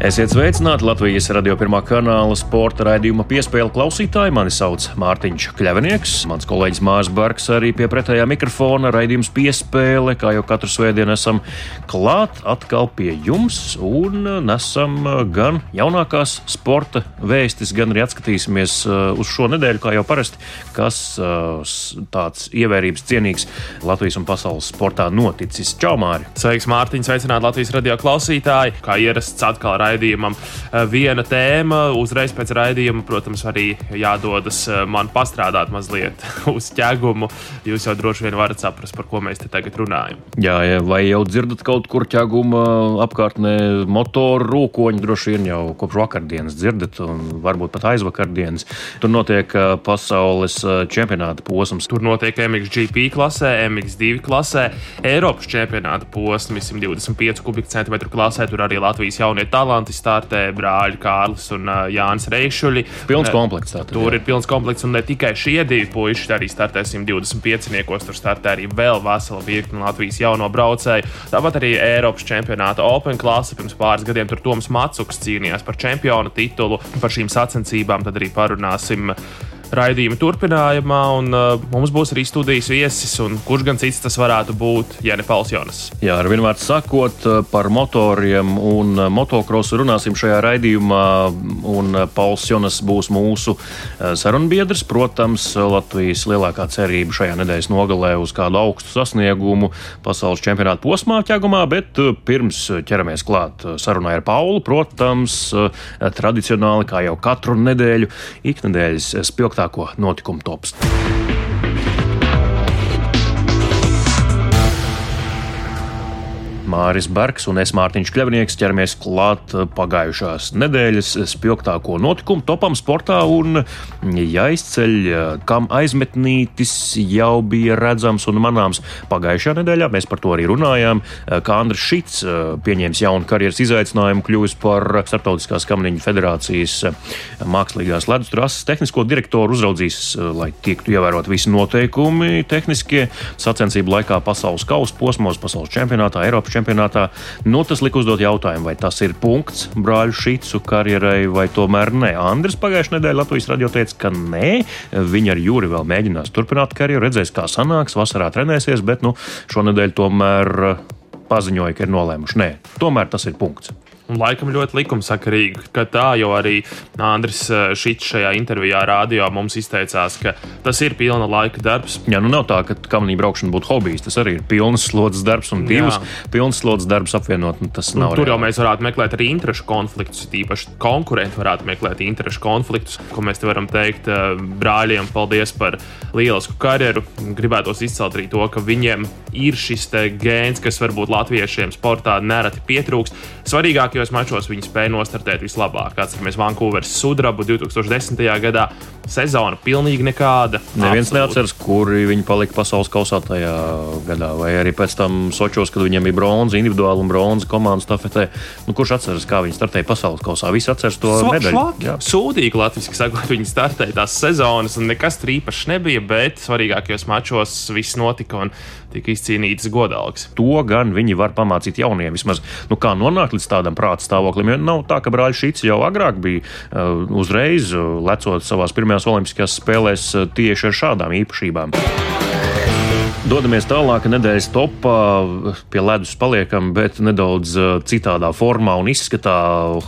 Esiet sveicināti Latvijas radio pirmā kanāla sporta raidījuma piespēle klausītāji. Mani sauc Mārtiņš Kļavinieks, mans kolēģis Mārs Barks arī pie pretējā mikrofona raidījums piespēle, kā jau katru svētdienu esam klāt atkal pie jums un nesam gan jaunākās sporta vēstis, gan arī atskatīsimies uh, uz šo nedēļu, kā jau parasti, kas uh, tāds ievērības cienīgs Latvijas un pasaules sportā noticis. Čau, Māri! Sveiks, Mārtiņ! Sveicināti Latvijas radio klausītāji! Kā ierasts atkal raidījumam eh, viena tēma. Uzreiz pēc raidījuma, protams, arī jādodas eh, man pastrādāt mazliet uz ķēgumu. Jūs jau droši vien varat saprast, par ko mēs te tagad runājam. Jā, vai jau dzirdat kaut kur ķēguma apkārtnē motoru rūkoņu? Droši vien jau kopš vakardienas dzirdat, un varbūt pat aizvakardienas. Tur notiek eh, pasaules čempionāta posms. Tur notiek MXGP klasē, MX2 klasē, Eiropas čempionāta posms 125 kubikcentimetru klasē. Tur arī Latvijas jaunie talanti talanti startē brāļi Kārlis un uh, Jānis Reišuļi. Pilns komplekts. Tātad, tur jā. ir pilns komplekts, un ne tikai šie divi puiši, arī startē 125. niekos, tur startē arī vēl vesela virkne Latvijas jauno braucēju. Tāpat arī Eiropas čempionāta Open klase pirms pāris gadiem tur Toms Matsuks cīnījās par čempionu titulu. Par šīm sacensībām tad arī parunāsim raidījuma turpinājumā, un uh, mums būs arī studijas viesis, un kurš gan cits tas varētu būt, ja ne Pauls Jonas. Jā, ar vienmēr sakot uh, par motoriem un uh, motokrosu runāsim šajā raidījumā, un uh, Pauls Jonas būs mūsu sarunbiedrs. Protams, Latvijas lielākā cerība šajā nedēļas nogalē uz kādu augstu sasniegumu pasaules čempionāta posmā ķēgumā, bet pirms ķeramies klāt sarunai ar Paulu, protams, tradicionāli, kā jau katru nedēļu, iknedēļas spilgtā spilgtāko notikumu tops. Māris Bergs un es Mārtiņš Kļavnieks ķeramies klāt pagājušās nedēļas spilgtāko notikumu topam sportā un jāizceļ, kam aizmetnītis jau bija redzams un manāms pagājušajā nedēļā. Mēs par to arī runājām, kā Andris Šits pieņēmis jaunu karjeras izaicinājumu, kļuvis par Startautiskās kamniņu federācijas mākslīgās ledus trases tehnisko direktoru, uzraudzīs, lai tiktu ievērot visi noteikumi tehniskie sacensību laikā pasaules kausa posmos, pasaules čempionātā, Eiropas čempionātā čempionātā. Nu, tas lika uzdot jautājumu, vai tas ir punkts brāļu Šīcu karjerai, vai tomēr nē. Andris pagājušajā nedēļā Latvijas radio teica, ka nē, viņi ar Jūri vēl mēģinās turpināt karjeru, redzēs, kā sanāks, vasarā trenēsies, bet nu, šonadēļ tomēr paziņoja, ka ir nolēmuši nē. Tomēr tas ir punkts. Un laikam ļoti likumsakarīgi, ka tā jau arī Andris eh, Šits šajā intervijā rādio mums izteicās, ka tas ir pilna laika darbs. Jā, nu nav tā, ka kamionī braukšana būtu hobijs. Tas arī ir pilns slodzes darbs un divus pilns slodzes darbs apvienot. Nu, tas nav. Un tur jau mēs varētu meklēt arī interešu konfliktus, tīpaši konkurenti varētu meklēt interešu konfliktus, ko mēs te varam teikt eh, brāļiem. Paldies par lielisku karjeru. Gribētos izcelt arī to, ka viņiem ir šis gēns, kas varbūt latviešiem sportā nereti pietrūkst. Svarīgāk svarīgākajos mačos viņi spēja nostartēt vislabāk. Atceramies Vankūveras sudrabu 2010. gadā. Sezona pilnīgi nekāda. Neviens neatceras, kur viņi palika pasaules kausā tajā gadā, vai arī pēc tam Sočos, kad viņiem bija bronza, individuāla un bronza komandas stafetē. Nu, kurš atceras, kā viņi startēja pasaules kausā? Visi atceras to so, medaļu. Sūdīgi latviešu sakot, viņi startēja tās sezonas, un nekas īpašs nebija, bet svarīgākajos mačos viss notika. Un tika izcīnītas godalgas. To gan viņi var pamācīt jauniem. Vismaz nu, kā nonākt līdz tādam prāta stāvoklim. Jo nav tā, ka brāļs Šits jau agrāk bija uh, uzreiz uh, lecot savās pirmajās Olimpiskajās spēlēs uh, tieši ar šādām īpašībām. Dodamies tālāk, nedēļas topā pie ledus paliekam, bet nedaudz uh, citādā formā un izskatā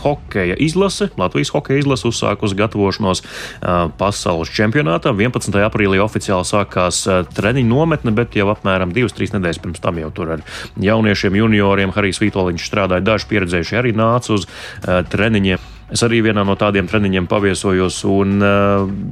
hokeja izlase. Latvijas hokeja izlase uzsākusi gatavošanos uh, pasaules čempionātā. 11. aprīlī oficiāli sākās treniņu nometne, bet jau apmēram 2-3 nedēļas pirms tam jau tur ar jauniešiem, junioriem Harijs Vitoļņš strādāja. Daži pieredzējušie arī nāca uz treniņiem. Es arī vienā no tādiem treniņiem paviesojos. Un,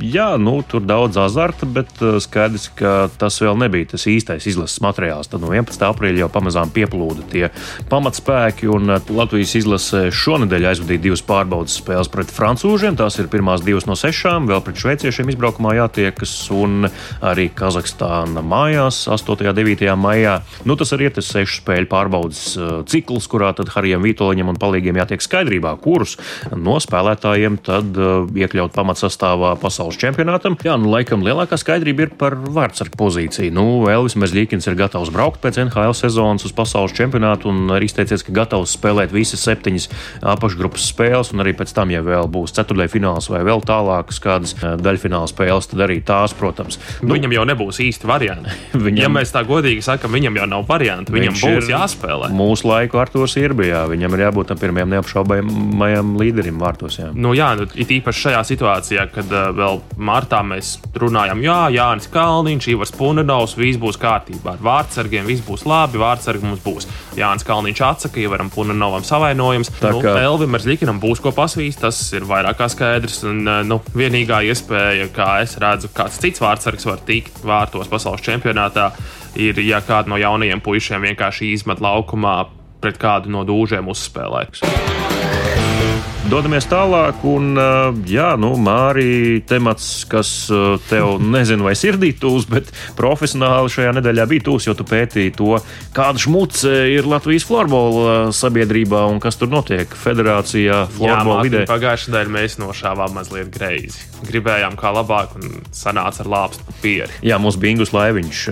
jā, nu, tur daudz azarta, bet skaidrs, ka tas vēl nebija tas īstais izlases materiāls. Tad no 11. aprīļa jau pamazām pieplūda tie pamatspēki. Latvijas izlase šonadēļ aizvadīja divas pārbaudas spēles pret francūžiem. Tās ir pirmās divas no sešām. Vēl pret šveiciešiem izbraukumā jātiekas, un arī Kazahstāna mājās 8. un 9. maijā. Nu, tas arī ir tas sešu spēļu pārbaudas cikls, kurā tad Harijam Vitoļņam un palīgiem jātiek skaidrībā, kurus no spēlētājiem tad iekļaut pamatsastāvā pasaules čempionātam. Jā, nu, laikam lielākā skaidrība ir par vārdsargu pozīciju. Nu, Elvis Mezļīkins ir gatavs braukt pēc NHL sezonas uz pasaules čempionātu un arī izteicies, ka gatavs spēlēt visas septiņas apakšgrupas spēles, un arī pēc tam, ja vēl būs ceturtajā fināls vai vēl tālākas kādas daļfināla spēles, tad arī tās, protams. Nu, viņam jau nebūs īsti varianti. viņam, ja mēs tā godīgi sakām, viņam jau nav variantu. Viņam būs jāspēlē. Mūsu laiku Arthurs Irbijā. Viņam ir jābūt tam pirmajam neapšaubāmajam līderim vārtos. Jā, nu, jā nu, it īpaši šajā situācijā, kad uh, vēl martā mēs runājam, jā, Jānis Kalniņš, Ivars Punenovs, viss būs kārtībā. Ar vārdsargiem viss būs labi, vārdsargi mums būs. Jānis Kalniņš atsaka, Ivaram Punenovam savainojums. Tā nu, kā nu, Elvim Zlikinam būs ko pasvīst, tas ir vairāk kā skaidrs. Un, uh, nu, vienīgā iespēja, kā es redzu, kāds cits vārdsargs var tikt vārtos pasaules čempionātā, ir, ja kādu no jaunajiem puišiem vienkārši izmet laukumā pret kādu no dūžiem uzspēlēt. Dodamies tālāk, un jā, nu, Mārija, temats, kas tev nezinu, vai sirdī tūs, bet profesionāli šajā nedēļā bija tūs, jo tu pētīji to, kāda šmuce ir Latvijas florbola sabiedrībā un kas tur notiek federācijā, florbola vidē. Pagājušajā nedēļā mēs nošāvām mazliet greizi. Gribējām kā labāk un sanāca ar lāpstu papīru. Jā, mums bija Ingus Laiviņš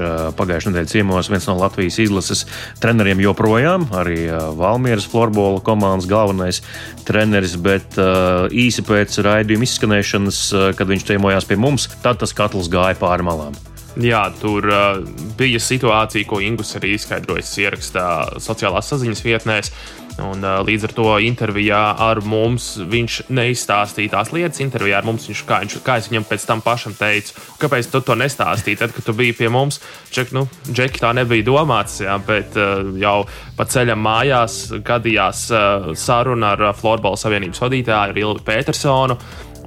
pagājušajā nedēļā ciemos, viens no Latvijas izlases treneriem joprojām, arī Valmieras florbola komandas galvenais treneris bet uh, īsi pēc raidījuma izskanēšanas, uh, kad viņš ciemojās pie mums, tad tas katls gāja pāri malām. Jā, tur uh, bija situācija, ko Ingus arī izskaidrojas ierakstā sociālās saziņas vietnēs. Un, uh, līdz ar to intervijā ar mums viņš neizstāstīja tās lietas. Intervijā ar mums viņš, kā, viņš, kā es viņam pēc tam pašam teicu, kāpēc tu to nestāstīji, tad, kad tu biji pie mums. Ček, nu, Džeki, tā nebija domāts, jā, bet uh, jau pa ceļam mājās gadījās uh, saruna ar Florbola Savienības vadītāju Ilvu Petersonu.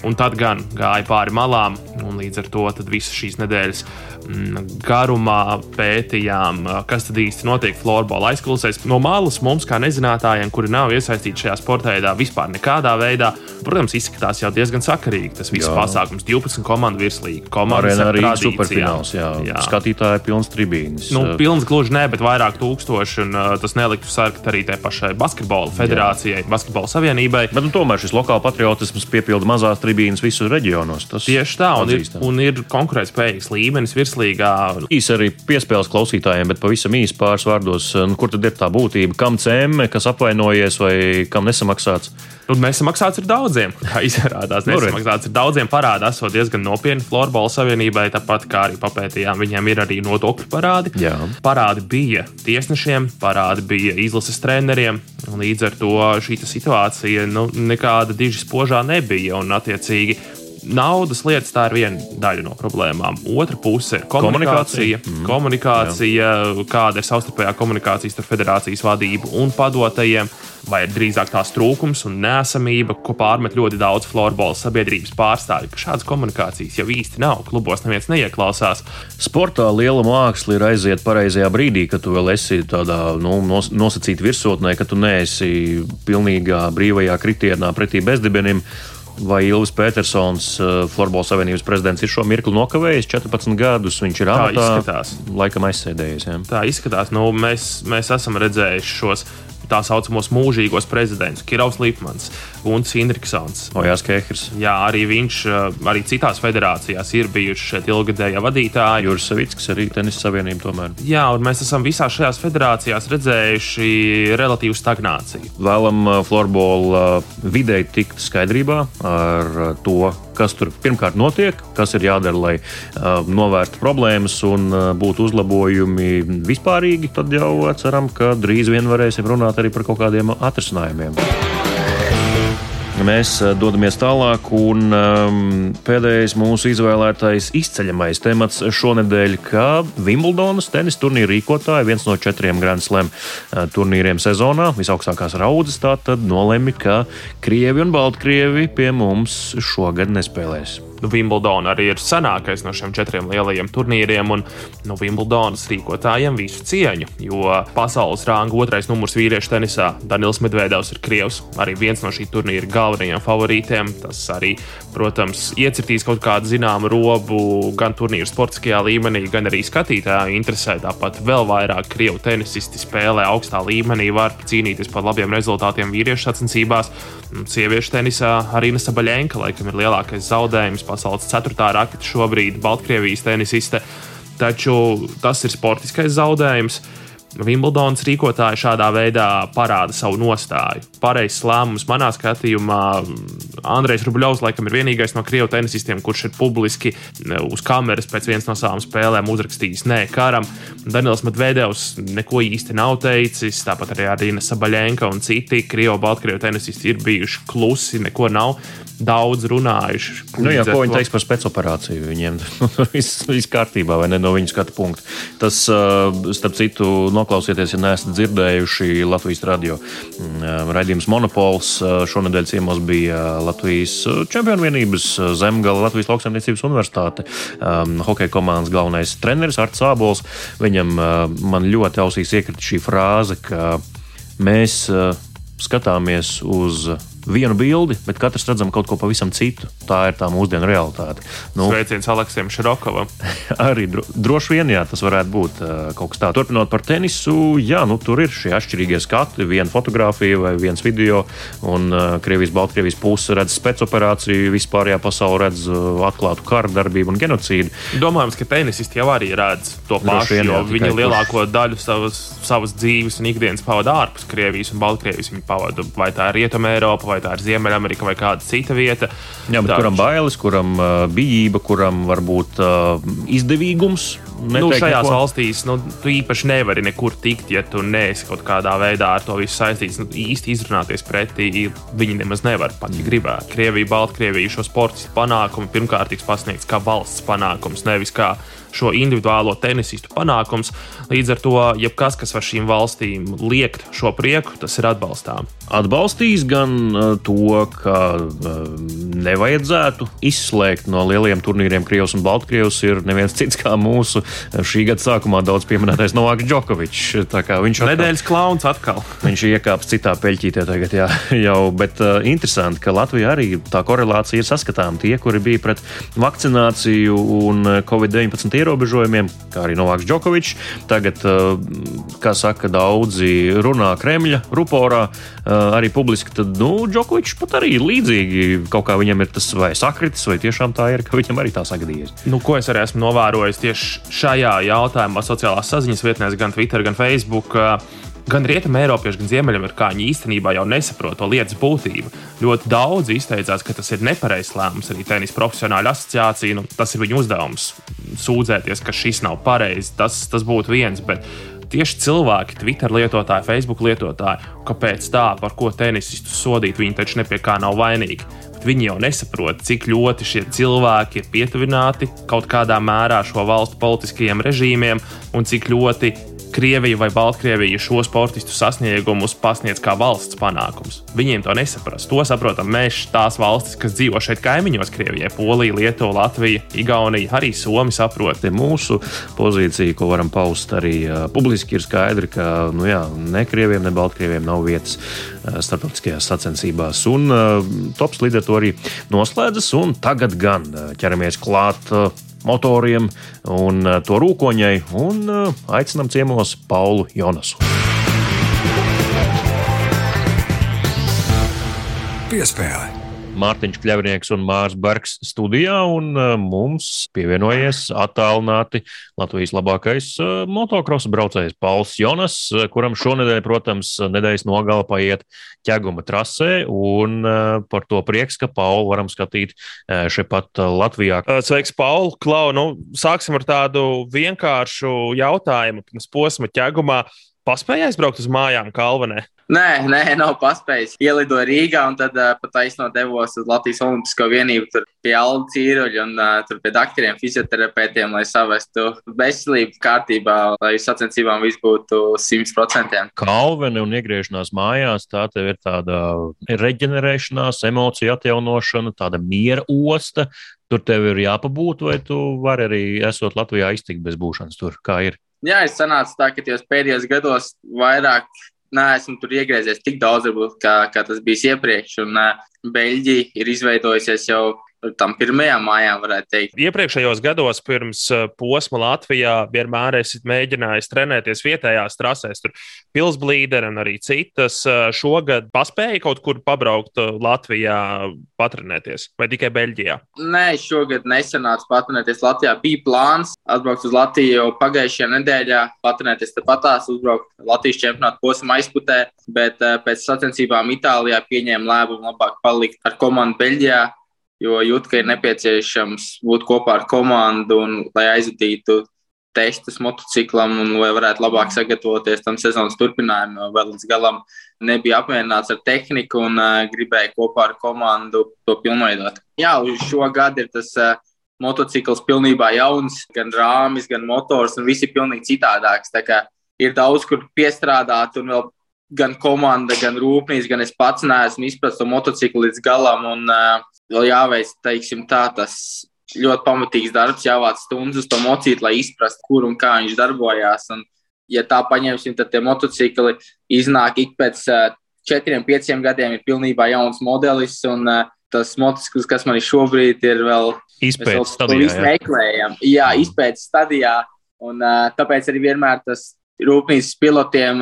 Un tad gan gāja pāri malām, un līdz ar to visas šīs nedēļas Mm, garumā pētījām, kas tad īsti notiek florbola aizklausēs. No malas mums, kā nezinātājiem, kuri nav iesaistīti šajā sporta veidā, vispār nekādā veidā, protams, izskatās jau diezgan sakarīgi. Tas viss jā. pasākums, 12 komandu virslīga, komandas ar arī superfināls. Jā. jā. Skatītāji pilns tribīnis. Nu, pilns gluži ne, bet vairāk tūkstoši, un uh, tas neliktu sarkt arī tai pašai basketbola federācijai, jā. basketbola savienībai. Bet nu, tomēr šis lokāla patriotisms piepilda mazās tribīnes visos reģionos. Tas Tieši tā, un ir, un ir konkurētspējīgs līmenis virs virslīgā. Īsi arī piespēles klausītājiem, bet pavisam īsi pāris vārdos, nu, kur tad ir tā būtība, kam cēmē, kas apvainojies vai kam nesamaksāts? Nu, nesamaksāts ir daudziem. Kā izrādās, nu, nesamaksāts ir daudziem. Parādi esot diezgan nopietni Florbola Savienībai, tāpat kā arī papētījām, viņiem ir arī nodokļu parādi. Jā. Parādi bija tiesnešiem, parādi bija izlases treneriem. Līdz ar to šī situācija nu, nekāda diži spožā nebija. Un, attiecīgi, naudas lietas tā ir viena daļa no problēmām. Otra puse ir komunikācija. Komunikācija, mm. komunikācija kāda ir savstarpējā komunikācija starp federācijas vadību un padotajiem, vai drīzāk tās trūkums un nēsamība, ko pārmet ļoti daudz florbola sabiedrības pārstāvju. Šādas komunikācijas jau īsti nav. Klubos neviens neieklausās. Sportā liela māksla ir aiziet pareizajā brīdī, kad tu vēl esi tādā nu, nos, nosacīta virsotnē, ka tu neesi pilnīgā brīvajā kritienā pretī bezdibenim. Vai Ilvis Petersons, uh, Florbola Savienības prezidents, ir šo mirkli nokavējis 14 gadus? Viņš ir amatā, laikam aizsēdējies. Ja? Tā izskatās. Nu, mēs, mēs esam redzējuši šos tā saucamos mūžīgos prezidentus, Kirovs Lipmans, Gunts Indriksons. Ojās Kehrs. Jā, arī viņš, arī citās federācijās ir bijuši šeit ilgadējā vadītāji. Juris Savickis, arī tenisa savienība tomēr. Jā, un mēs esam visās šajās federācijās redzējuši relatīvu stagnāciju. Vēlam florbola videi tikt skaidrībā ar to, kas tur pirmkārt notiek, kas ir jādara, lai uh, novērstu problēmas un uh, būtu uzlabojumi vispārīgi, tad jau ceram, ka drīz vien varēsim runāt arī par kaut kādiem atrisinājumiem. Mēs dodamies tālāk, un um, pēdējais mūsu izvēlētais izceļamais temats šonadēļ, kā Wimbledonas tenisa turnīra rīkotāja, viens no četriem Grand Slam turnīriem sezonā, visaugstākās raudzes, tātad nolēma, ka Krievi un Baltkrievi pie mums šogad nespēlēs. Nu, Wimbledona arī ir senākais no šiem četriem lielajiem turnīriem, un nu, Wimbledonas rīkotājiem visu cieņu, jo pasaules rāga otrais numurs vīriešu tenisā Daniels Medvedevs ir Krievs, arī viens no šī turnīra galvenajiem favorītiem. Tas arī, protams, iecirtīs kaut kādu zināmu robu gan turnīru sportiskajā līmenī, gan arī skatītāju interesē. Tāpat vēl vairāk krievu tenisisti spēlē augstā līmenī, var cīnīties par labiem rezultātiem vīriešu sacensībās. Sieviešu tenisā arī Nesa Baļņēnka laikam ir lielākais zaudējums pasaules ceturtā raketa šobrīd, Baltkrievijas tenisiste. Taču tas ir sportiskais zaudējums. Wimbledonas rīkotāji šādā veidā parāda savu nostāju. Pareizs lēmums manā skatījumā. Andrejs Rubļovs laikam ir vienīgais no krievu tenisistiem, kurš ir publiski uz kameras pēc vienas no savām spēlēm uzrakstījis nē karam. Daniels Medvedevs neko īsti nav teicis, tāpat arī Arīna Sabaļenka un citi krievu baltkrievu tenisisti ir bijuši klusi, neko nav daudz runājuši. Nu, jā, ko viņi teiks par spēcoperāciju? Viņiem viss, viss kārtībā, vai ne no viņu skatu punkta. Tas, starp citu, noklausieties, ja neesat dzirdējuši Latvijas radio mm, raidījums Monopols. Šonadēļ ciemos bija Latvijas čempionu vienības zemgala Latvijas lauksaimniecības universitāte. Um, hokeja komandas galvenais treneris Arts Sābols. Viņam man ļoti ausīs iekrita šī frāze, ka mēs skatāmies uz vienu bildi, bet katrs redzam kaut ko pavisam citu. Tā ir tā mūsdienu realitāte. Nu, Sveiciens Aleksijam Širokovam. arī dro, droši vien, jā, tas varētu būt kaut kas tāds. Turpinot par tenisu, jā, nu, tur ir šie atšķirīgie skati, viena fotografija vai viens video, un uh, Krievijas, Baltkrievijas puse redz spēcoperāciju, vispārējā pasaule redz uh, atklātu kara darbību un genocīdu. Domājams, ka tenisisti jau arī redz to pašu, vien, jo viņi lielāko kurš... daļu savas, savas dzīves un ikdienas pavada ārpus Krievijas un Baltkrievijas. Viņi pavada vai tā ir Rietuma Eiropa vai tā ir Ziemeļamerika vai kāda cita vieta. Jā, bet Taču. kuram bailes, kuram bijība, kuram varbūt izdevīgums. Nu, šajās neko. valstīs nu, tu īpaši nevari nekur tikt, ja tu neesi kaut kādā veidā ar to visu saistīts. Nu, īsti izrunāties pretī viņi nemaz nevar pat, ja gribētu. Krievija, Baltkrievija šo sporta panākumu pirmkārt tiks pasniegts kā valsts panākums, nevis kā šo individuālo tenisistu panākums. Līdz ar to, jebkas, kas var šīm valstīm liekt šo prieku, tas ir atbalstām. Atbalstīs gan uh, to, ka uh, nevajadzētu izslēgt no lielajiem turnīriem Krievijas un Baltkrievijas, ir neviens cits kā mūsu šī gada sākumā daudz pieminētais Novaks Džokovičs. Viņš ir nedēļas klauns atkal. Viņš iekāpis citā peļķītē tagad, jā, jau, bet uh, interesanti, ka Latvijā arī tā korelācija ir saskatām. Tie, kuri bija pret vakcināciju un Covid-19 ierobežojumiem, kā arī Novaks Džokovičs. Tagad, eh, kā saka, daudzi runā Kremļa ruporā, eh, arī publiski. Tad, nu, Džokovičs pat arī līdzīgi kaut kā viņam ir tas vai sakritis, vai tiešām tā ir, ka viņam arī tā sagadījies. Nu, ko es arī esmu novērojis tieši šajā jautājumā, sociālās saziņas vietnēs, gan Twitter, gan Facebook. Gan rietumē, gan ziemeļamerikāņi īstenībā jau nesaprot to lietas būtību. Ļoti daudz izteicās, ka tas ir nepareizs lēmums. Arī tenisa profesionāla asociācija, nu, tas ir viņu uzdevums sūdzēties, ka šis nav pareizs. Tas, tas būtu viens. Bet tieši cilvēki, Twitter lietotāji, Facebook lietotāji, kāpēc tā, par ko tenisistus sodīt, viņi taču ne pie kā nav vainīgi. Bet viņi jau nesaprot, cik ļoti šie cilvēki ir pietuvināti kaut kādā mērā šo valstu politiskajiem režīmiem un cik ļoti Krievija vai Baltkrievija šo sportistu sasniegumus pasniedz kā valsts panākums. Viņiem to nesaprast. To saprotam mēs, tās valstis, kas dzīvo šeit kaimiņos, Krievijai, Polija, Lietuva, Latvija, Igaunija, arī Somija saprot. Mūsu pozīcija, ko varam paust arī uh, publiski, ir skaidra, ka nu, jā, ne Krieviem, ne Baltkrieviem nav vietas uh, starptautiskajās sacensībās. Un uh, tops līdz ar to arī noslēdzas, un tagad gan ķeramies klāt. Uh, motoriem un eh, to rūkoņai, un eh, aicinām ciemos Paulu Jonasu. Piespēle. Mārtiņš Kļavnieks un Mārs Bergs studijā, un uh, mums pievienojies attālināti Latvijas labākais uh, motocross braucējs Pauls Jonas, uh, kuram šonadēļ, protams, nedēļas nogala paiet ķeguma trasē, un par to prieks, ka Paulu varam skatīt šeit pat Latvijā. Sveiks, Paul! Klau, nu, sāksim ar tādu vienkāršu jautājumu pirms posma ķegumā. Paspēja aizbraukt uz mājām Kalvanē? Nē, nē, nav paspējis. Ielidoju Rīgā un tad uh, pat aizno devos uz Latvijas Olimpisko vienību, tur pie Alda Cīruļa un uh, tur pie doktoriem, fizioterapeitiem, lai savestu veselību kārtībā, lai sacensībām viss būtu 100%. Kalveni un iegriešanās mājās, tā tev ir tāda reģenerēšanās, emociju atjaunošana, tāda miera osta. Tur tev ir jāpabūt, vai tu vari arī, esot Latvijā, iztikt bez būšanas tur, kā ir. Jā, es sanācu tā, ka tajos pēdējos gados vairāk neesmu tur iegriezies tik daudz, varbūt, kā, kā tas bija iepriekš. Un uh, Beļģija ir izveidojusies jau tam pirmajām mājām, varētu teikt. Iepriekšējos gados, pirms eh, posma Latvijā, vienmēr esat mēģinājis trenēties vietējās trasēs, tur pilsblīderi un arī citas. Eh, šogad paspēja kaut kur pabraukt eh, Latvijā, patrenēties, vai tikai Beļģijā? Nē, šogad nesanāca patrenēties Latvijā. Bija plāns atbraukt uz Latviju jau pagājušajā nedēļā, patrenēties tepatās, uzbraukt Latvijas čempionāta posma aizputē, bet pēc sacensībām Itālijā pieņēma lēmumu labāk palikt ar komandu Beļģijā jo jūt, ka ir nepieciešams būt kopā ar komandu un lai aizvadītu testus motociklam un lai varētu labāk sagatavoties tam sezonas turpinājumam. Vēl līdz galam nebija apmierināts ar tehniku un uh, gribēja kopā ar komandu to pilnveidot. Jā, uz šo gadu ir tas uh, motocikls pilnībā jauns, gan rāmis, gan motors, un viss ir pilnīgi citādāks. Tā kā ir daudz, kur piestrādāt, un vēl gan komanda, gan rūpnīca, gan es pats neesmu izpratis to motociklu līdz galam. Un, uh, vēl jāveic, teiksim, tā, tas ļoti pamatīgs darbs, jāvāc stundas uz to mocīt, lai izprastu, kur un kā viņš darbojās. Un, ja tā paņemsim, tad tie motocikli iznāk ik pēc četriem, pieciem gadiem, ir pilnībā jauns modelis. Un, tas motociklis, kas man ir šobrīd, ir vēl izpētes stadijā. Jā, meklējam. jā izpētes stadijā. Un, tāpēc arī vienmēr tas rūpnīcas pilotiem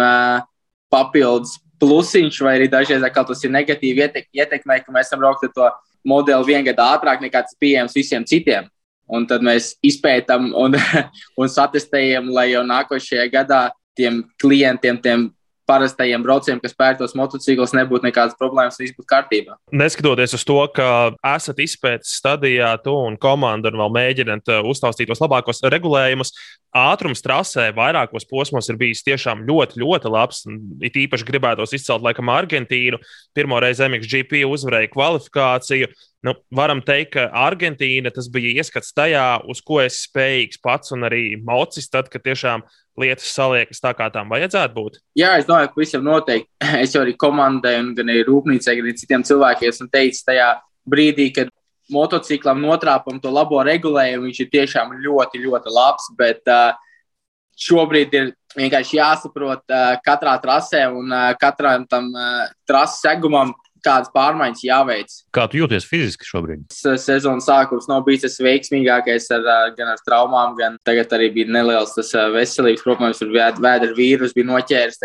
papildus plusiņš, vai arī dažreiz tas ir negatīvi ietek, ietekmē, ka mēs esam braukt ar to modeli vienu gadu ātrāk nekā tas pieejams visiem citiem. Un tad mēs izpētām un, un satestējam, lai jau nākošajā gadā tiem klientiem, tiem parastajiem braucējiem, kas pērtos motociklus, nebūtu nekādas problēmas, viss būtu kārtībā. Neskatoties uz to, ka esat izpētes stadijā, tu un komanda un vēl mēģināt uh, uztaustīt tos labākos regulējumus, ātrums trasē vairākos posmos ir bijis tiešām ļoti, ļoti labs. It īpaši gribētos izcelt, laikam, Argentīnu. Pirmo reizi MXGP uzvarēja kvalifikāciju. Nu, varam teikt, ka Argentīna tas bija ieskats tajā, uz ko es spējīgs pats un arī mocis, tad, kad tiešām lietas saliekas tā, kā tām vajadzētu būt? Jā, es domāju, ka visam noteikti. Es jau arī komandai, gan arī rūpnīcai, gan arī citiem cilvēkiem esmu teicis tajā brīdī, kad motociklam notrāpam to labo regulējumu, viņš ir tiešām ļoti, ļoti labs. Bet uh, šobrīd ir vienkārši jāsaprot uh, katrā trasē un uh, katram tam trases segumam kādas pārmaiņas jāveic. Kā tu jūties fiziski šobrīd? Sezonas sākums nav bijis tas veiksmīgākais, ar, gan ar traumām, gan tagad arī bija neliels tas veselības problēmas, tur vēdera vīrus bija noķēris,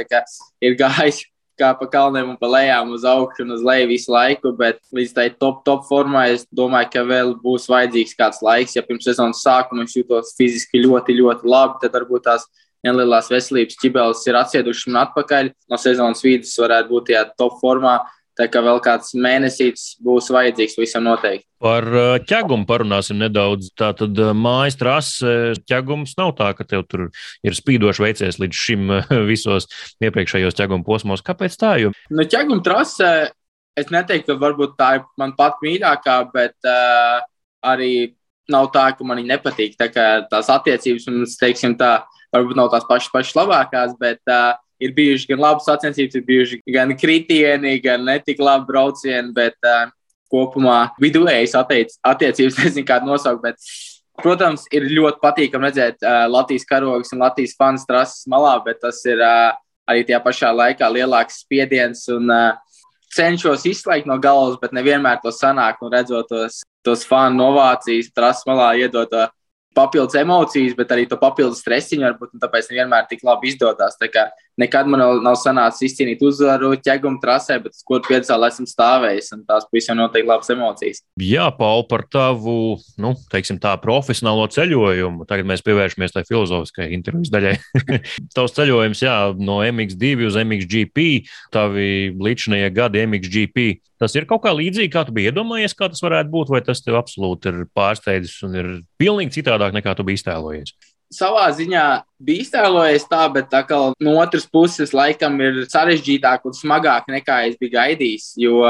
ir gājis. Kā pa kalniem un pa lejām, uz augšu un uz leju visu laiku, bet līdz tai top, top formai es domāju, ka vēl būs vajadzīgs kāds laiks. Ja pirms sezonas sākuma es jūtos fiziski ļoti, ļoti labi, tad varbūt tās nelielās veselības ķibeles ir atsiedušas un atpakaļ. No sezonas vidus varētu būt tajā top formā. Tā kā vēl kāds mēnesītis būs vajadzīgs visam noteikti. Par ķegumu parunāsim nedaudz. Tā tad mājas trase ķegums nav tā, ka tev tur ir spīdoši veicies līdz šim visos iepriekšējos ķeguma posmos. Kāpēc tā? Jo... Nu, ķeguma trase, es neteiktu, ka varbūt tā ir man pat mīļākā, bet uh, arī nav tā, ka man viņa nepatīk. Tā kā tās attiecības mums, teiksim tā, varbūt nav tās pašas, pašas labākās, bet uh, ir bijuši gan labas sacensības, ir bijuši gan kritieni, gan netik labi braucieni, bet uh, kopumā viduvējs attiecības nezinu, kādu nosaukt. Bet, protams, ir ļoti patīkami redzēt uh, Latvijas karogus un Latvijas fanu trases malā, bet tas ir uh, arī tajā pašā laikā lielāks spiediens. Un, uh, cenšos izslēgt no galvas, bet nevienmēr to sanāk. Un redzot tos, tos fanu novācijas, trases malā iedot to papildus emocijas, bet arī to papildus stresiņu, varbūt tāpēc nevienmēr tik labi izdodas. Nekad man nav sanācis izcīnīt uzvaru ķeguma trasē, bet uz kuru piedzīvā esmu stāvējis, un tās visiem noteikti labas emocijas. Jā, Paul, par tavu, nu, teiksim tā, profesionālo ceļojumu. Tagad mēs pievēršamies tai filozofiskajai intervijas daļai. Tavs ceļojums, jā, no MX2 uz MXGP, tavi līdzinājie gadi MXGP. Tas ir kaut kā līdzīgi, kā tu biji iedomājies, kā tas varētu būt, vai tas tev absolūti ir pārsteidzis un ir pilnīgi citādāk nekā tu biji iztēlojies? savā ziņā bija iztēlojies tā, bet tā kā no otras puses laikam ir sarežģītāk un smagāk nekā es biju gaidījis. Jo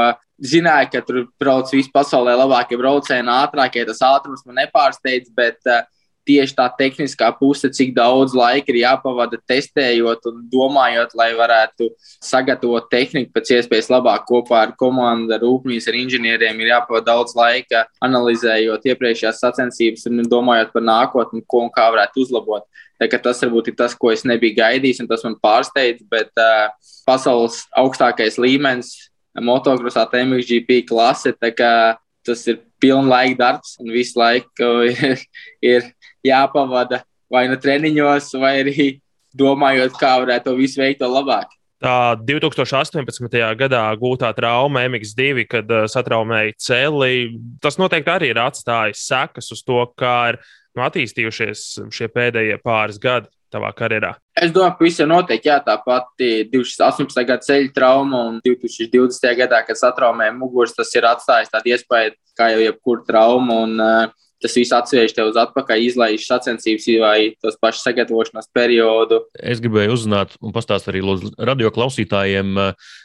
zināju, ka tur brauc visi pasaulē labākie braucēji, ātrākie tas ātrums man nepārsteidz, bet uh, tieši tā tehniskā puse, cik daudz laika ir jāpavada testējot un domājot, lai varētu sagatavot tehniku pēc iespējas labāk kopā ar komandu, ar rūpnīcu, ar inženieriem. Ir jāpavada daudz laika analizējot iepriekšējās sacensības un domājot par nākotni, ko un kā varētu uzlabot. Tas varbūt ir tas, ko es nebiju gaidījis, un tas man pārsteidz. Bet uh, pasaules augstākais līmenis, motokrosā, MXGP klase, tas ir pilna laika darbs, un visu laiku ir, ir jāpavada vai nu treniņos, vai arī domājot, kā varētu to visu veikt labāk. Tā 2018. gadā gūtā trauma MX2, kad uh, satraumēja celi, tas noteikti arī ir atstājis sekas uz to, kā ir nu, attīstījušies šie pēdējie pāris gadi tavā karjerā? Es domāju, ka visiem noteikti jā, tā pati 2018. gada ceļa trauma un 2020. gadā, kad satraumēja muguras, tas ir atstājis tādu iespēju, kā jau jebkura trauma. Un, uh, tas viss atsvērš tev uz atpakaļ, izlaiž sacensības vai tos pašus sagatavošanās periodu. Es gribēju uzzināt, un pastāstīt arī radio klausītājiem,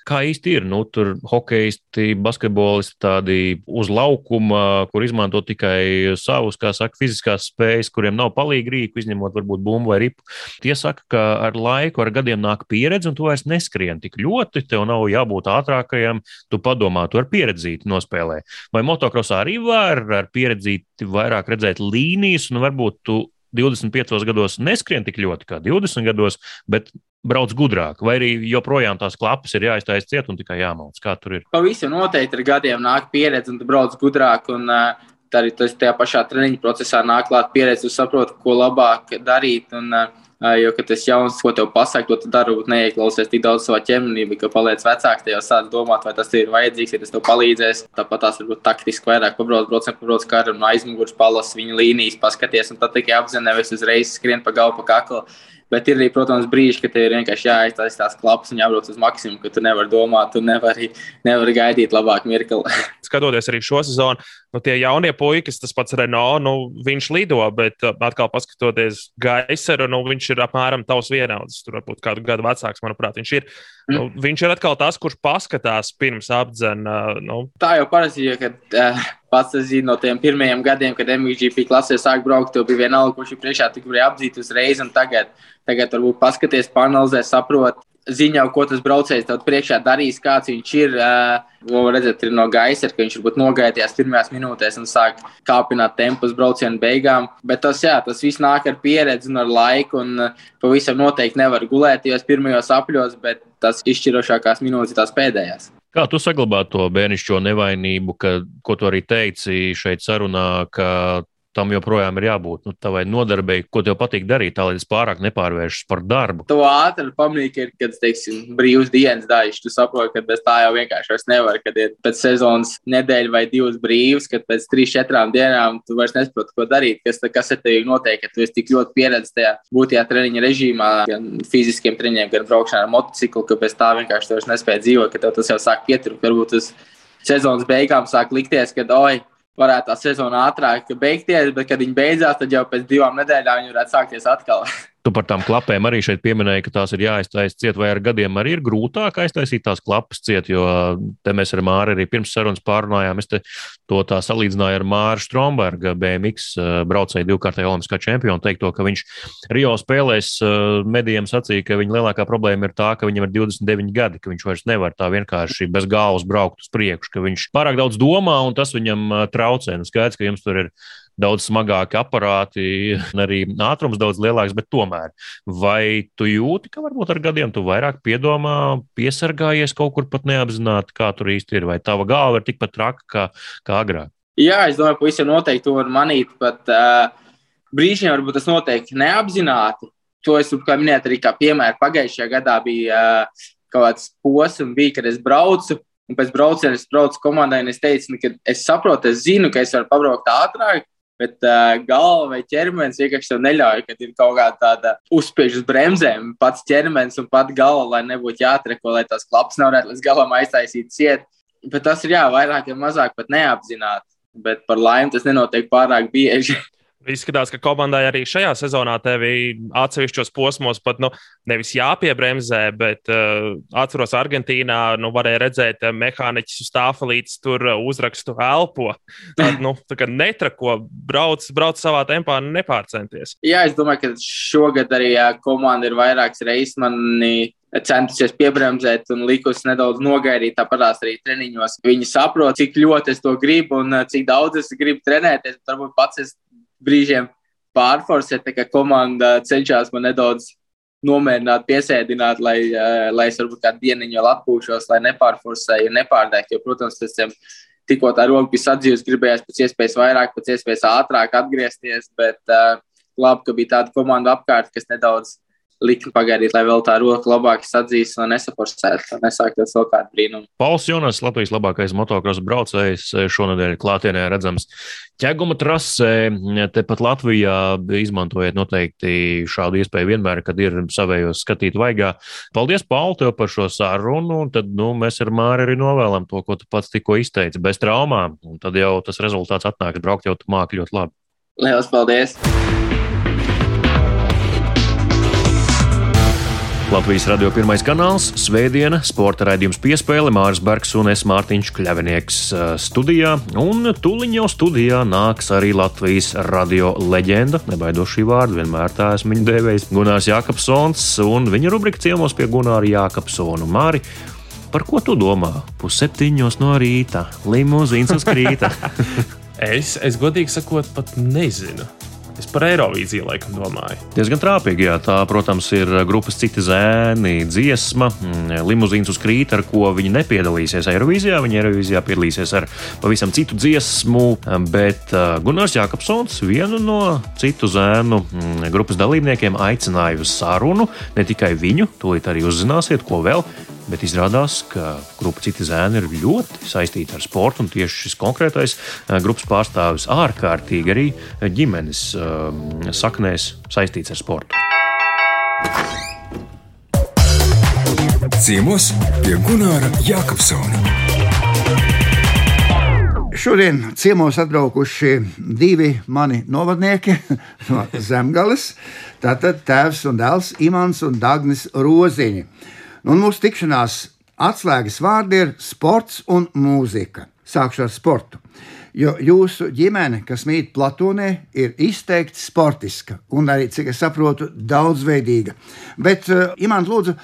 kā īsti ir. Nu, tur hokeisti, basketbolisti tādi uz laukuma, kur izmanto tikai savus, kā saka, fiziskās spējas, kuriem nav palīgi rīku, izņemot varbūt bumbu vai ripu. Tie saka, ka ar laiku, ar gadiem nāk pieredze, un tu vairs neskrien tik ļoti, tev nav jābūt ātrākajam, tu padomā, tu ar pieredzīti nospēlē. Vai motokrosā arī var ar pieredzīti vairāk redzēt līnijas, un varbūt tu 25 gados neskrien tik ļoti kā 20 gados, bet brauc gudrāk, vai arī joprojām tās klapas ir jāiztaisa ciet un tikai jāmauc. Kā tur ir? Pavisam noteikti ar gadiem nāk pieredze, un tu brauc gudrāk. Un, arī tas tajā pašā treniņa procesā nāk klāt pieredze, tu saproti, ko labāk darīt. Un, uh, Jo, kad tas jauns, ko tev pasaka, to varbūt neieklausies tik daudz savā ķermenī, bet, kad paliec vecāks, te jau sāc domāt, vai tas ir vajadzīgs, ja tas tev palīdzēs. Tāpat tās varbūt taktiski vairāk pabrauc, braucam, pabrauc ar no aizmugures, palas viņa līnijas, paskaties, un tad tikai apzināties, nevis uzreiz skrien pa galvu, pa kaklu. Bet ir arī, protams, brīži, kad tev ir vienkārši jāiztaisa tās klapas un jābrauc uz maksimumu, ka tu nevari domāt, tu nevari, nevari gaidīt labāk mirkli. Skatoties arī šo sezonu, nu, tie jaunie puikas, tas pats Renault, nu, viņš lido, bet uh, atkal paskatoties Gaiseru, nu, viņš ir apmēram tavs vienaudzis. Tur varbūt kādu gadu vecāks, manuprāt, viņš ir. Mm. Nu, viņš ir atkal tas, kurš paskatās pirms apdzena. Uh, nu. Tā jau parasti ir, kad uh, pats zinu no tiem pirmajiem gadiem, kad MVGP klasē sāk braukt, tev bija vienalga, kurš ir priekšā, tik varēja apdzīt uzreiz un tagad. Tagad varbūt paskaties, panelizē, saprot, ziņā, ko tas braucējs tev priekšā darīs, kāds viņš ir. Uh, redzēt, ir no gaisa, ka viņš varbūt nogaidījās pirmajās minūtēs un sāk kāpināt tempu uz brauciena beigām. Bet tas, jā, tas viss nāk ar pieredzi un ar laiku. Un uh, pavisam noteikti nevar gulēt tajos pirmajos apļos, bet tas izšķirošākās minūtes ir tās pēdējās. Kā tu saglabā to bērnišķo nevainību, ka, ko tu arī teici šeit sarunā, ka tam joprojām ir jābūt nu, tavai nodarbei, ko tev patīk darīt, tā lai tas pārāk nepārvēršas par darbu. To ātri pamanīt, ir, kad, teiksim, brīvs dienas daļš, tu saproti, ka bez tā jau vienkārši vairs nevar, kad ir pēc sezonas nedēļa vai divas brīvas, kad pēc trīs, četrām dienām tu vairs nesaproti, ko darīt, kas, kas ar tevi notiek, ka tu esi tik ļoti pieredzējis tajā būtajā treniņa režīmā, gan fiziskiem treniņiem, gan braukšanā ar motociklu, ka bez tā vienkārši tu vairs nespēji dzīvot, ka tev tas jau sāk pietrūkt. Varbūt uz sezonas beigām sāk likties, ka, oi, varētu tā sezona ātrāk beigties, bet, kad viņi beidzās, tad jau pēc divām nedēļām viņi varētu sākties atkal. Tu par tām klapēm arī šeit pieminēji, ka tās ir jāiztaisa ciet, vai ar gadiem arī ir grūtāk aiztaisīt tās klapas ciet, jo te mēs ar Māru arī pirms sarunas pārunājām. Es to tā salīdzināju ar Māru Stromberga, BMX eh, braucēju divkārtēju olimpiskā čempionu, teikto, ka viņš Rio spēlēs eh, medijiem sacīja, ka viņa lielākā problēma ir tā, ka viņam ir 29 gadi, ka viņš vairs nevar tā vienkārši bez galvas braukt uz priekšu, ka viņš pārāk daudz domā un tas viņam eh, traucē. Nu, skaidrs, ka jums tur ir daudz smagāki aparāti, arī ātrums daudz lielāks, bet tomēr. Vai tu jūti, ka varbūt ar gadiem tu vairāk piedomā, piesargājies kaut kur pat neapzināti, kā tur īsti ir, vai tava galva ir tikpat traka kā, kā agrāk? Jā, es domāju, ka visiem noteikti to var manīt, pat uh, brīžiem varbūt tas noteikti neapzināti. To es kā minēju, arī kā piemēru pagājušajā gadā bija uh, kaut kāds posms, bija, kad es braucu. Un pēc brauciena es braucu komandai, un es teicu, nu, ka es saprotu, es zinu, ka es varu pabraukt ātrāk, bet uh, galva vai ķermenis vienkārši tev neļauj, kad ir kaut kāda tāda uzspiež uz bremzēm, pats ķermenis un pat galva, lai nebūtu jātreko, lai tās klapas nevarētu līdz galam aiztaisīt ciet. Bet tas ir jā, vairāk vai mazāk pat neapzināti, bet par laimi tas nenotiek pārāk bieži. Izskatās, ka komandai arī šajā sezonā tevi atsevišķos posmos pat nu, nevis jāpiebremzē, bet uh, atceros Argentīnā, nu, varēja redzēt, uh, mehāniķis uz tāfelītes tur uh, uzrakstu elpo. Tad, nu, tā kā netrako, brauc, brauc savā tempā, nepārcenties. Jā, es domāju, ka šogad arī komanda ir vairākas reizes mani centusies piebremzēt un likusi nedaudz nogaidīt. Tāpat arī treniņos. Viņi saprot, cik ļoti es to gribu un cik daudz es gribu trenēties. Varbūt pats es brīžiem pārforsēt, ka komanda cenšas man nedaudz nomierināt, piesēdināt, lai, uh, lai es varbūt kādu dienu vēl atpūšos, lai nepārforsēju, nepārdegtu. Jo, protams, pēc tam tikko tā roka bija sadzījusi, gribējās pēc iespējas vairāk, pēc iespējas ātrāk atgriezties, bet uh, labi, ka bija tāda komanda apkārt, kas nedaudz likmi pagaidīt, lai vēl tā roka labāk sadzīst un nesaforsētu, un nesāktos vēl kādu brīnumu. Pauls Jonas, Latvijas labākais motocross braucējs, šonadēļ klātienē redzams ķeguma trasē. Tepat Latvijā izmantojiet noteikti šādu iespēju vienmēr, kad ir savējos skatīt vaigā. Paldies, Paul, tev par šo sarunu, un tad nu, mēs ar Māri arī novēlam to, ko tu pats tikko izteici, bez traumām, un tad jau tas rezultāts atnāk, braukt jau tu māki ļoti labi. Lielas paldies! Latvijas radio pirmais kanāls, Svētdiena, sporta raidījums piespēle, Māris Bergs un es Mārtiņš Kļavinieks studijā. Un tuliņ jau studijā nāks arī Latvijas radio leģenda, nebaidos šī vārda, vienmēr tā esmu viņu dēvējis, Gunārs Jākapsons un viņa rubrika ciemos pie Gunāra Jākapsona. Māri, par ko tu domā? Pusseptiņos no rīta, limuzīns uz krīta. es, es godīgi sakot, pat nezinu. Es par Eirovīziju laikam domāju. Diezgan trāpīgi, jā. Tā, protams, ir grupas citi zēni, dziesma, mm, limuzīns uz krīta, ar ko viņi nepiedalīsies Eirovīzijā. Viņi Eirovīzijā piedalīsies ar pavisam citu dziesmu, bet uh, Gunārs Jākapsons, vienu no citu zēnu mm, grupas dalībniekiem, aicināja uz sarunu. Ne tikai viņu, tūlīt arī uzzināsiet, ko vēl bet izrādās, ka grupa citi zēni ir ļoti saistīta ar sportu, un tieši šis konkrētais eh, grupas pārstāvis ārkārtīgi arī ģimenes um, saknēs saistīts ar sportu. Ciemos pie Gunāra Jākapsona. Šodien ciemos atbraukuši divi mani novadnieki no Zemgales. Tātad tēvs un dēls Imants un Dagnis Roziņi. Un mūsu tikšanās atslēgas vārdi ir sports un mūzika. Sākšu ar sportu. Jo jūsu ģimene, kas mīt Platonē, ir izteikti sportiska un arī, cik es saprotu, daudzveidīga. Bet, uh, Imants, lūdzu,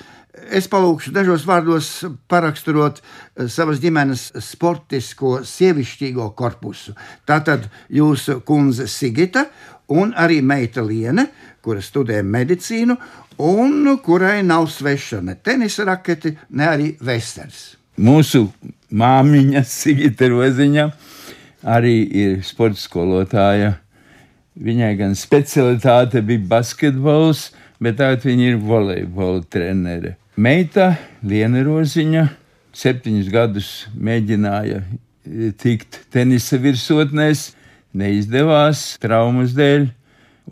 es palūkšu dažos vārdos paraksturot uh, savas ģimenes sportisko, sievišķīgo korpusu. Tātad jūsu kundze Sigita un arī meita Liene, kura studē medicīnu, un kurai nav sveša ne tenisa rakete, ne arī vesters. Mūsu māmiņa Sigita Roziņa arī ir sporta skolotāja. Viņai gan specialitāte bija basketbols, bet tagad viņa ir volejbola trenere. Meita Liena Roziņa septiņus gadus mēģināja tikt tenisa virsotnēs, neizdevās traumas dēļ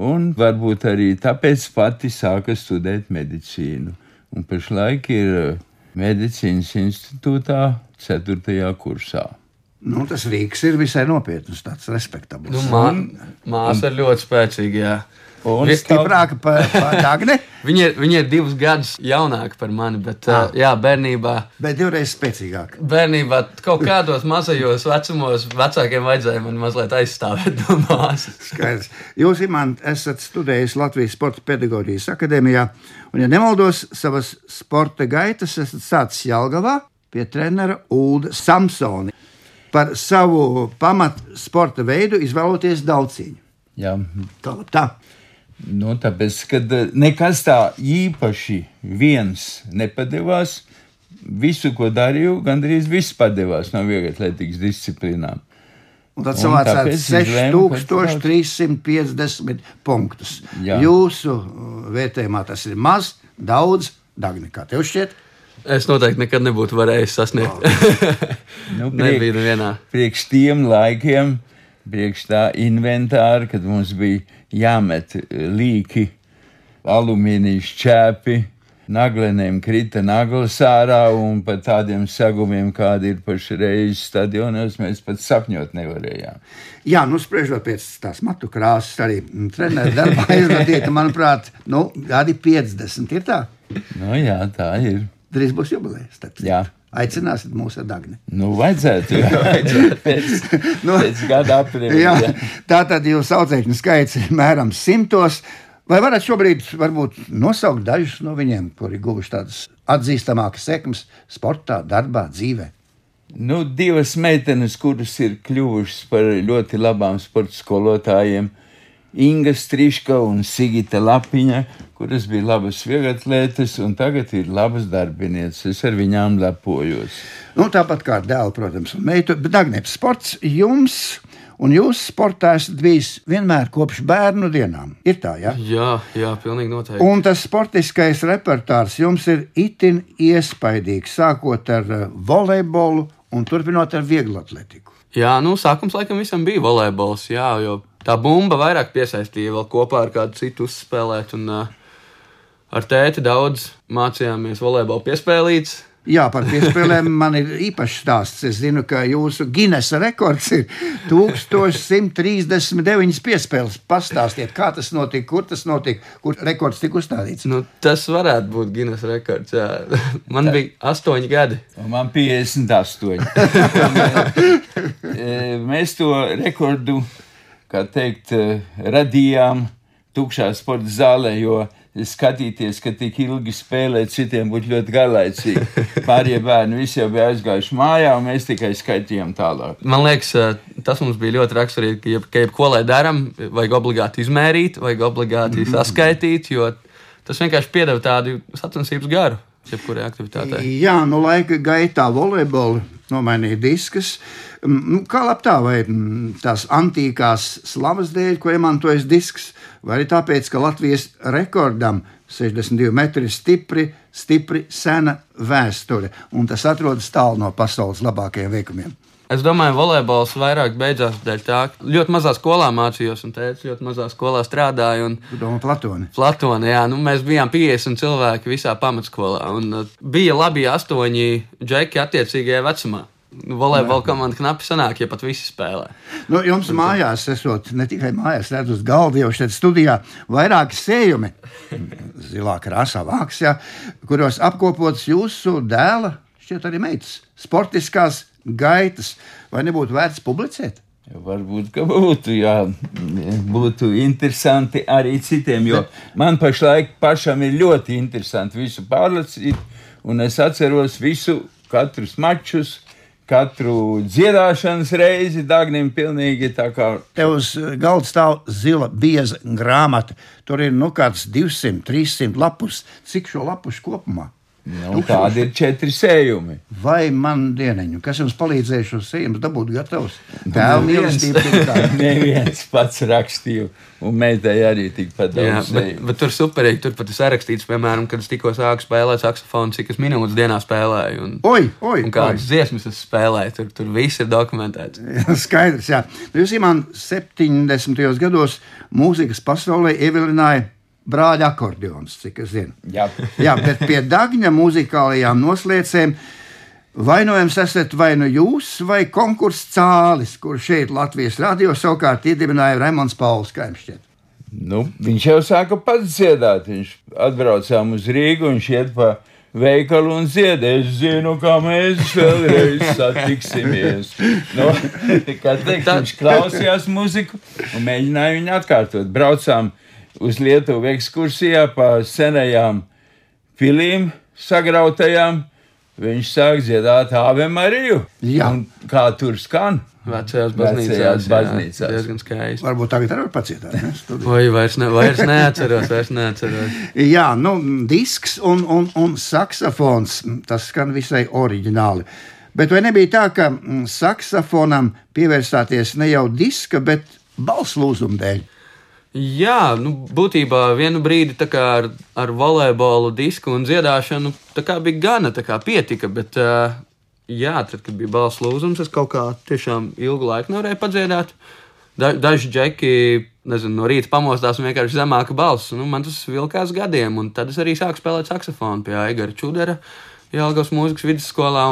un varbūt arī tāpēc pati sāka studēt medicīnu. Un pašlaik ir eh, medicīnas institūtā, 4. kursā. Nu, tas Rīgas ir visai nopietns, tāds respektabls. Nu, mā, māsa ir ļoti spēcīga. Jā. Un stiprāka par pa Dāngni. viņa, ir, viņa ir divus gadus jaunāka par mani, bet ah. jā, bērnībā. Bet divreiz spēcīgāka. Bērnībā kaut kādos mazajos vecumos vecākiem vajadzēja man mazliet aizstāvēt no māsas. Skaidrs. Jūs, Imant, esat studējis Latvijas Sporta pedagoģijas akadēmijā, un, ja nemaldos, savas sporta gaitas esat sācis Jelgavā pie trenera Ulda Samsoni. Par savu pamat sporta veidu izvēloties daudziņu. Jā, tā. tā. Nu, tāpēc, kad eh, nekas tā īpaši viens nepadevās, visu, ko darīju, gandrīz viss padevās no vieglatlētīgas disciplīnām. Un tad savācāt 6350 punktus. Jā. Jūsu uh, vērtējumā tas ir maz, daudz, Dagni, kā tev šķiet? Es noteikti nekad nebūtu varējis sasniegt. Nu, priek, Nebija nevienā. Priekš tiem laikiem, priekš tā inventāra, kad mums bija jāmet līki, alumīnijas čēpi, naglenēm krita naglas ārā, un par tādiem sagumiem, kādi ir pašreiz stadionos, mēs pat sapņot nevarējām. Jā, nu, spriežot pēc tās matu krāsas, arī treneru darbā izrādīta, manuprāt, nu, gadi 50 ir tā. Nu, jā, tā ir. Drīz būs jubilejas. Jā. Aicināsiet mūs ar Dagni. Nu, vajadzētu, jā, vajadzētu pēc, Nu, pēc gada aprīļa. Jā, tā tad jūs audzēkņu skaits ir mēram simtos. Vai varat šobrīd varbūt nosaukt dažus no viņiem, kuri guvuši tādas atzīstamākas sekmes sportā, darbā, dzīvē? Nu, divas meitenes, kuras ir kļuvušas par ļoti labām sporta skolotājiem, Inga Strīška un Sigita Lapiņa, kuras bija labas vieglatlētas un tagad ir labas darbinieces. Es ar viņām lepojos. Nu, tāpat kā ar dēlu, protams, un meitu, bet Dagnieps sports jums. Un jūs sportā esat bijis vienmēr kopš bērnu dienām. Ir tā, ja? Jā, jā, pilnīgi noteikti. Un tas sportiskais repertuārs jums ir itin iespaidīgs, sākot ar eh, volejbolu un turpinot ar vieglu atletiku. Jā, nu, sākums laikam visam bija volejbols, jā, jo tā bumba vairāk piesaistīja vēl kopā ar kādu citu uzspēlēt. Un, uh, ar tēti daudz mācījāmies volejbolu piespēlīts. Jā, par piespēlēm man ir īpašs stāsts. Es zinu, ka jūsu Guinness rekords ir 1139 piespēles. Pastāstiet, kā tas notika, kur tas notika, kur rekords tika uzstādīts. Nu, tas varētu būt Guinness rekords. Jā. Man bija astoņi gadi. Un man 58. E, Mēs to rekordu, kā teikt, e, radījām tukšā sporta zālē, jo skatīties, ka tik ilgi spēlēt, citiem būtu ļoti garlaicīgi. Pārējie bērni visi jau bija aizgājuši mājā, un mēs tikai skaitījām tālāk. Man liekas, eh, tas mums bija ļoti raksturīgi, ka, jeb, ka jebko lai darām, vajag obligāti izmērīt, vajag obligāti saskaitīt, jo tas vienkārši piedāvā tādu sacensības garu jebkurai aktivitātei. Jā, nu laika gaitā volejbola nomainīja diskus. Mm, nu, Kā labtā, vai mm, tās antīkās slavas dēļ, ko iemantojas disks, vai arī tāpēc, ka Latvijas rekordam 62 metri ir stipri, stipri sena vēsture, un tas atrodas tālu no pasaules labākajiem veikumiem. Es domāju, volejbols vairāk beidzās dēļ tā, ka ļoti mazā skolā mācījos, un tēvs ļoti mazā skolā strādāja. Un... Tu domā, Platoni? Platona, jā, nu, mēs bijām 50 cilvēki visā pamatskolā. Un, uh, bija labi astoņi džeki attiecīgajā vecumā. Volejbola komanda knapi sanāk, ja pat visi spēlē. Nu, jums mājās, esot ne tikai mājās, redzot uz galda, jau šeit studijā, vairāki sējumi, zilā krāsā vāks, jā, kuros apkopots jūsu dēla, šķiet arī meitas, sportiskās gaitas. Vai nebūtu vērts publicēt? Varbūt, ka būtu, jā, būtu interesanti arī citiem, jo man pašlaik pašam ir ļoti interesanti visu pārlasīt, un es atceros visu, katrus mačus, katru dziedāšanas reizi, Dagnim pilnīgi tā kā. Tev uz galda stāv zila bieza grāmata. Tur ir nu kāds 200, 300 lapus. Cik šo lapušu kopumā? Nu, tādi ir četri sējumi. Vai man dieneņu, kas jums palīdzēja šo sējumu dabūt Neviens- mīlestība ir tā. Neviens pats rakstīja, un meitai arī tikpat Jā, daudz bet, sējumu. bet tur superīgi. Tur pat ir sarakstīts, piemēram, kad es tikko sāku spēlēt saksofonu, cik es minūtes dienā spēlēju. Un, Oi, oi, un kādas dziesmas es spēlēju, tur, tur viss ir dokumentēts. oi. Skaidrs, jā. Jūs, Imants, 70. gados mūzikas pasaulē ievilināja brāļa akordeons, cik es zinu. Jā. Jā, bet pie Dāņa muzikālajām noslēdzēm vainojams esat vai nu jūs, vai konkurss cālis, kur šeit Latvijas radio savukārt iedibināja Raimons Pauls Kaimšķet. Nu, viņš jau sāka pats dziedāt. Viņš atbraucām uz Rīgu, viņš iet pa veikalu un dziedē. Es zinu, kā mēs vēlreiz satiksimies. Nu, kā teikt, viņš klausījās muziku un mēģināja viņu atkārtot. Braucām uz Lietuvu ekskursijā pa senajām pilīm sagrautajām. Viņš sāk dziedāt Ave Mariju. Jā. Un Kā tur skan? Vecajās Vecajās baznīcās. baznīcās. Jā, diezgan skaisti. Varbūt tagad arī var pacietāt. Vai vairs, ne, vairs neatceros, vairs neatceros. Jā, nu, disks un, un, un saksofons. Tas skan visai oriģināli. Bet vai nebija tā, ka mm, saksofonam pievērsāties ne jau diska, bet balss lūzuma dēļ? Jā, nu, būtībā vienu brīdi ar, ar volejbolu, disku un dziedāšanu bija gana, pietika. Bet, uh, jā, tad, kad bija balss lūzums, es kaut kā tiešām ilgu laiku nevarēju padziedāt. da, daži džeki nezinu, no rīta pamostās un vienkārši zemāka balss. Nu, man tas vilkās gadiem, un tad es arī sāku spēlēt saksofonu pie Aigara Čudera, Jālgavas mūzikas vidusskolā.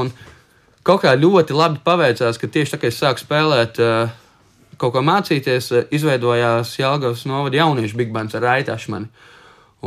Kaut kā ļoti labi paveicās, ka tieši tā kā es sāku spēlēt. Uh, Kaut ko mācīties, uh, izveidojās Jālgavas novada jauniešu big bands ar Raitašmani.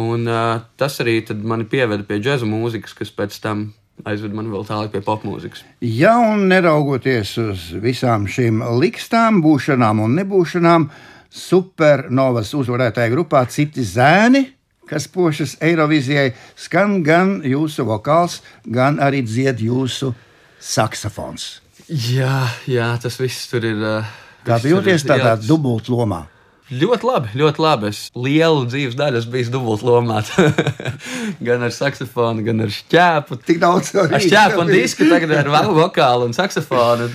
Un uh, tas arī mani pieveda pie džēza mūzikas, kas pēc tam aizved mani vēl tālāk pie popmūzikas. Ja un neraugoties uz visām šīm likstām, būšanām un nebūšanām, supernovas uzvarētāja grupā citi zēni, kas pošas Eirovizijai, skan gan jūsu vokāls, gan arī dzied jūsu saksofons. Jā, jā, tas viss tur ir. Uh, Kā jūties tādā dubultlomā? Ļoti labi, ļoti labi. Es lielu dzīves daļu bijis dubultlomā. gan ar saksofonu, gan ar šķēpu. Tik daudz ar šķēpu un disku, tagad ar vokālu un saksofonu.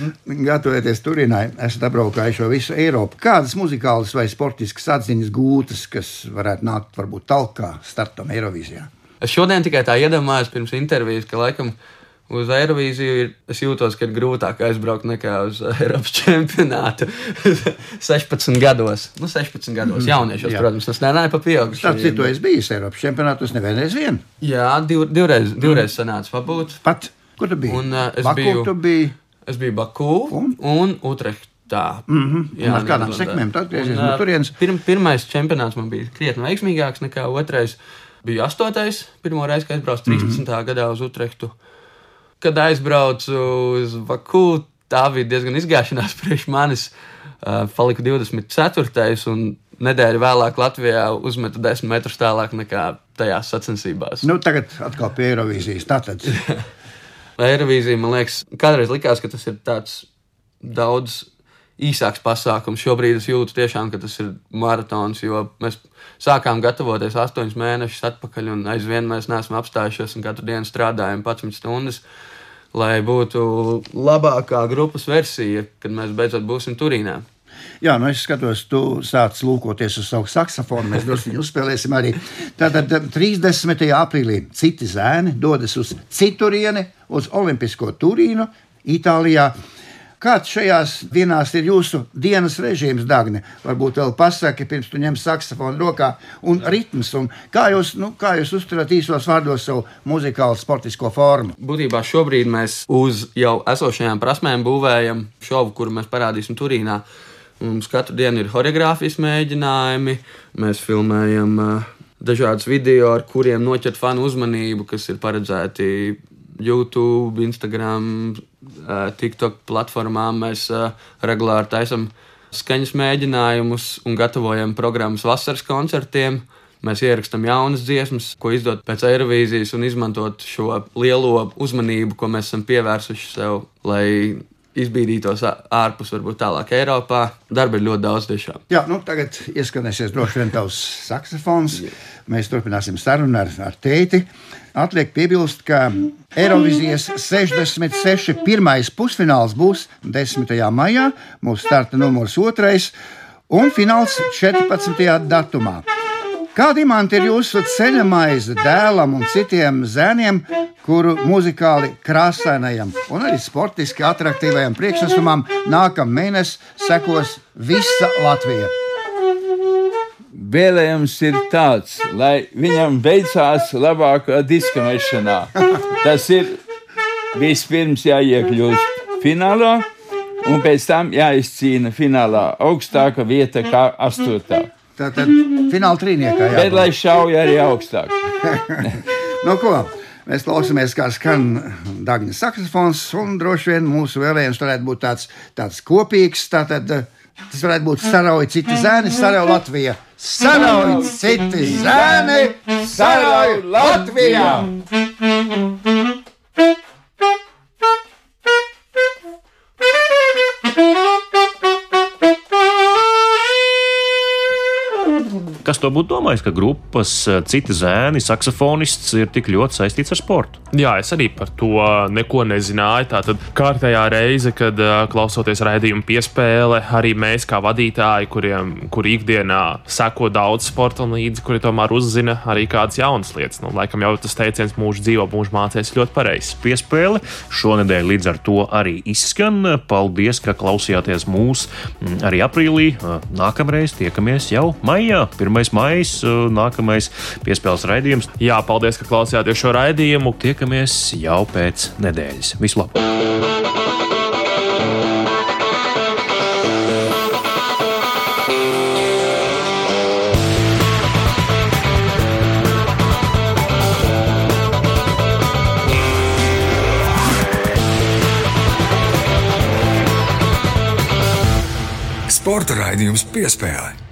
Gatavoties Turinai, esat apbraukājuši šo visu Eiropu. Kādas muzikālas vai sportiskas atziņas gūtas, kas varētu nākt varbūt talkā startam Eirovīzijā? Es šodien tikai tā iedomājos pirms intervijas, ka laikam uz Eirovīziju ir, es jūtos, ka ir grūtāk aizbraukt nekā uz Eiropas čempionātu 16 gados. Nu, 16 gados, mhm. jauniešos, Jā. protams, tas nenāja pa pieaugušiem. Starp citu, es biju Eiropas čempionātos nevienreiz vien. Jā, div, divreiz, divreiz sanāca pabūt. Pat, kur tu biji? Un, uh, es, Baku, biju, tu biji? es biju Baku un, un Utrecht. Tā. Mm -hmm. Jā, ar kādām sekmēm tad atgriezies no turienes? Pirm, pirmais čempionāts man bija krietni veiksmīgāks nekā otrais. Bija astotais, pirmo reizi, kad aizbraucu 13. Mm -hmm. gadā uz Utrehtu. Uh, kad aizbraucu uz Baku, tā bija diezgan izgāšanās priekš manis. Uh, paliku 24. un nedēļu vēlāk Latvijā uzmetu 10 metrus tālāk nekā tajās sacensībās. Nu, tagad atkal pie Eirovīzijas. Tātad. Eirovīzija, man liekas, kādreiz likās, ka tas ir tāds daudz īsāks pasākums. Šobrīd es jūtu tiešām, ka tas ir maratons, jo mēs sākām gatavoties astoņus mēnešus atpakaļ, un aizvien mēs neesam apstājušies un katru dienu strādājam 11 stundas. Uh, lai būtu labākā grupas versija, kad mēs beidzot būsim Turīnā. Jā, nu es skatos, tu sāc lūkoties uz savu saksofonu. Mēs drusku uzspēlēsim arī. Tātad 30. aprīlī citi zēni dodas uz citurieni, uz Olimpisko Turīnu, Itālijā. Kāds šajās dienās ir jūsu dienas režīms, Dāngni? Varbūt vēl pasaki, pirms tu ņem saksofonu rokā un ritms. Un kā, jūs, nu, kā jūs uzturat īsos vārdos savu muzikālu sportisko formu? Būtībā šobrīd mēs uz jau esošajām prasmēm būvējam šovu, kuru mēs parādīsim Turīnā. Mums katru dienu ir choreogrāfijas mēģinājumi, mēs filmējam uh, dažādus video, ar kuriem noķert fanu uzmanību, kas ir paredzēti YouTube, Instagram, TikTok platformām mēs regulāri taisām skaņas mēģinājumus un gatavojam programmas vasaras koncertiem. Mēs ierakstām jaunas dziesmas, ko izdot pēc Eirovīzijas un izmantot šo lielo uzmanību, ko mēs esam pievērsuši sev, lai izbīdītos ārpus, varbūt tālāk Eiropā. Darba ir ļoti daudz tiešām. Jā, nu tagad ieskanēsies droši vien tavs saksofons. Jā. Mēs turpināsim sarunu ar, ar tēti. Atliek piebilst, ka Eirovizijas 66. pirmais pusfināls būs 10. maijā, mūsu starta numurs 2 un fināls 14. datumā. Kāda imanta ir jūsu ceļa maize dēlam un citiem zēniem, kuru muzikāli krāsainajam un arī sportiski attraktīvajam priekšnesumam nākamā mēnesī sekos visa Latvija? vēlējums ir tāds, lai viņam beidzās labākā diska mešanā. Tas ir vispirms jāiekļūst finālā, un pēc tam jāizcīna finālā augstāka vieta kā astotā. Tā tad fināla trīniekā jā. Bet lai šauja arī augstāk. no ko? Mēs klausāmies, kā skan Dāngļa saksofons, un droši vien mūsu vēlējums varētu būt tāds, tāds kopīgs. Tātad, tas varētu būt sarauja citi zēni, sarauja Latvija. Sarauj citi zēni, sarauj Latvijā! Kas to būtu domājis, ka grupas citi zēni, saksofonists ir tik ļoti saistīts ar sportu. Jā, es arī par to neko nezināju. Tā tad kārtējā reize, kad klausoties raidījuma piespēle, arī mēs, kā vadītāji, kuriem kur ikdienā seko daudz sportam līdzi, kuri tomēr uzzina arī kādas jaunas lietas. Nu, laikam jau tas teiciens mūžs dzīvo, mūžs mācīs ļoti pareizs. Piespēle šonadēļ līdz ar to arī izskan. Paldies, ka klausījāties mūs arī aprīlī. Nākamreiz tiekamies jau maijā, 1. Maija, nākamais piespēles raidījums. Jā, paldies, ka klausījāties šo raidījumu. Tiek tiekamies jau pēc nedēļas. Vislabāk! Sporta raidījums piespēlē.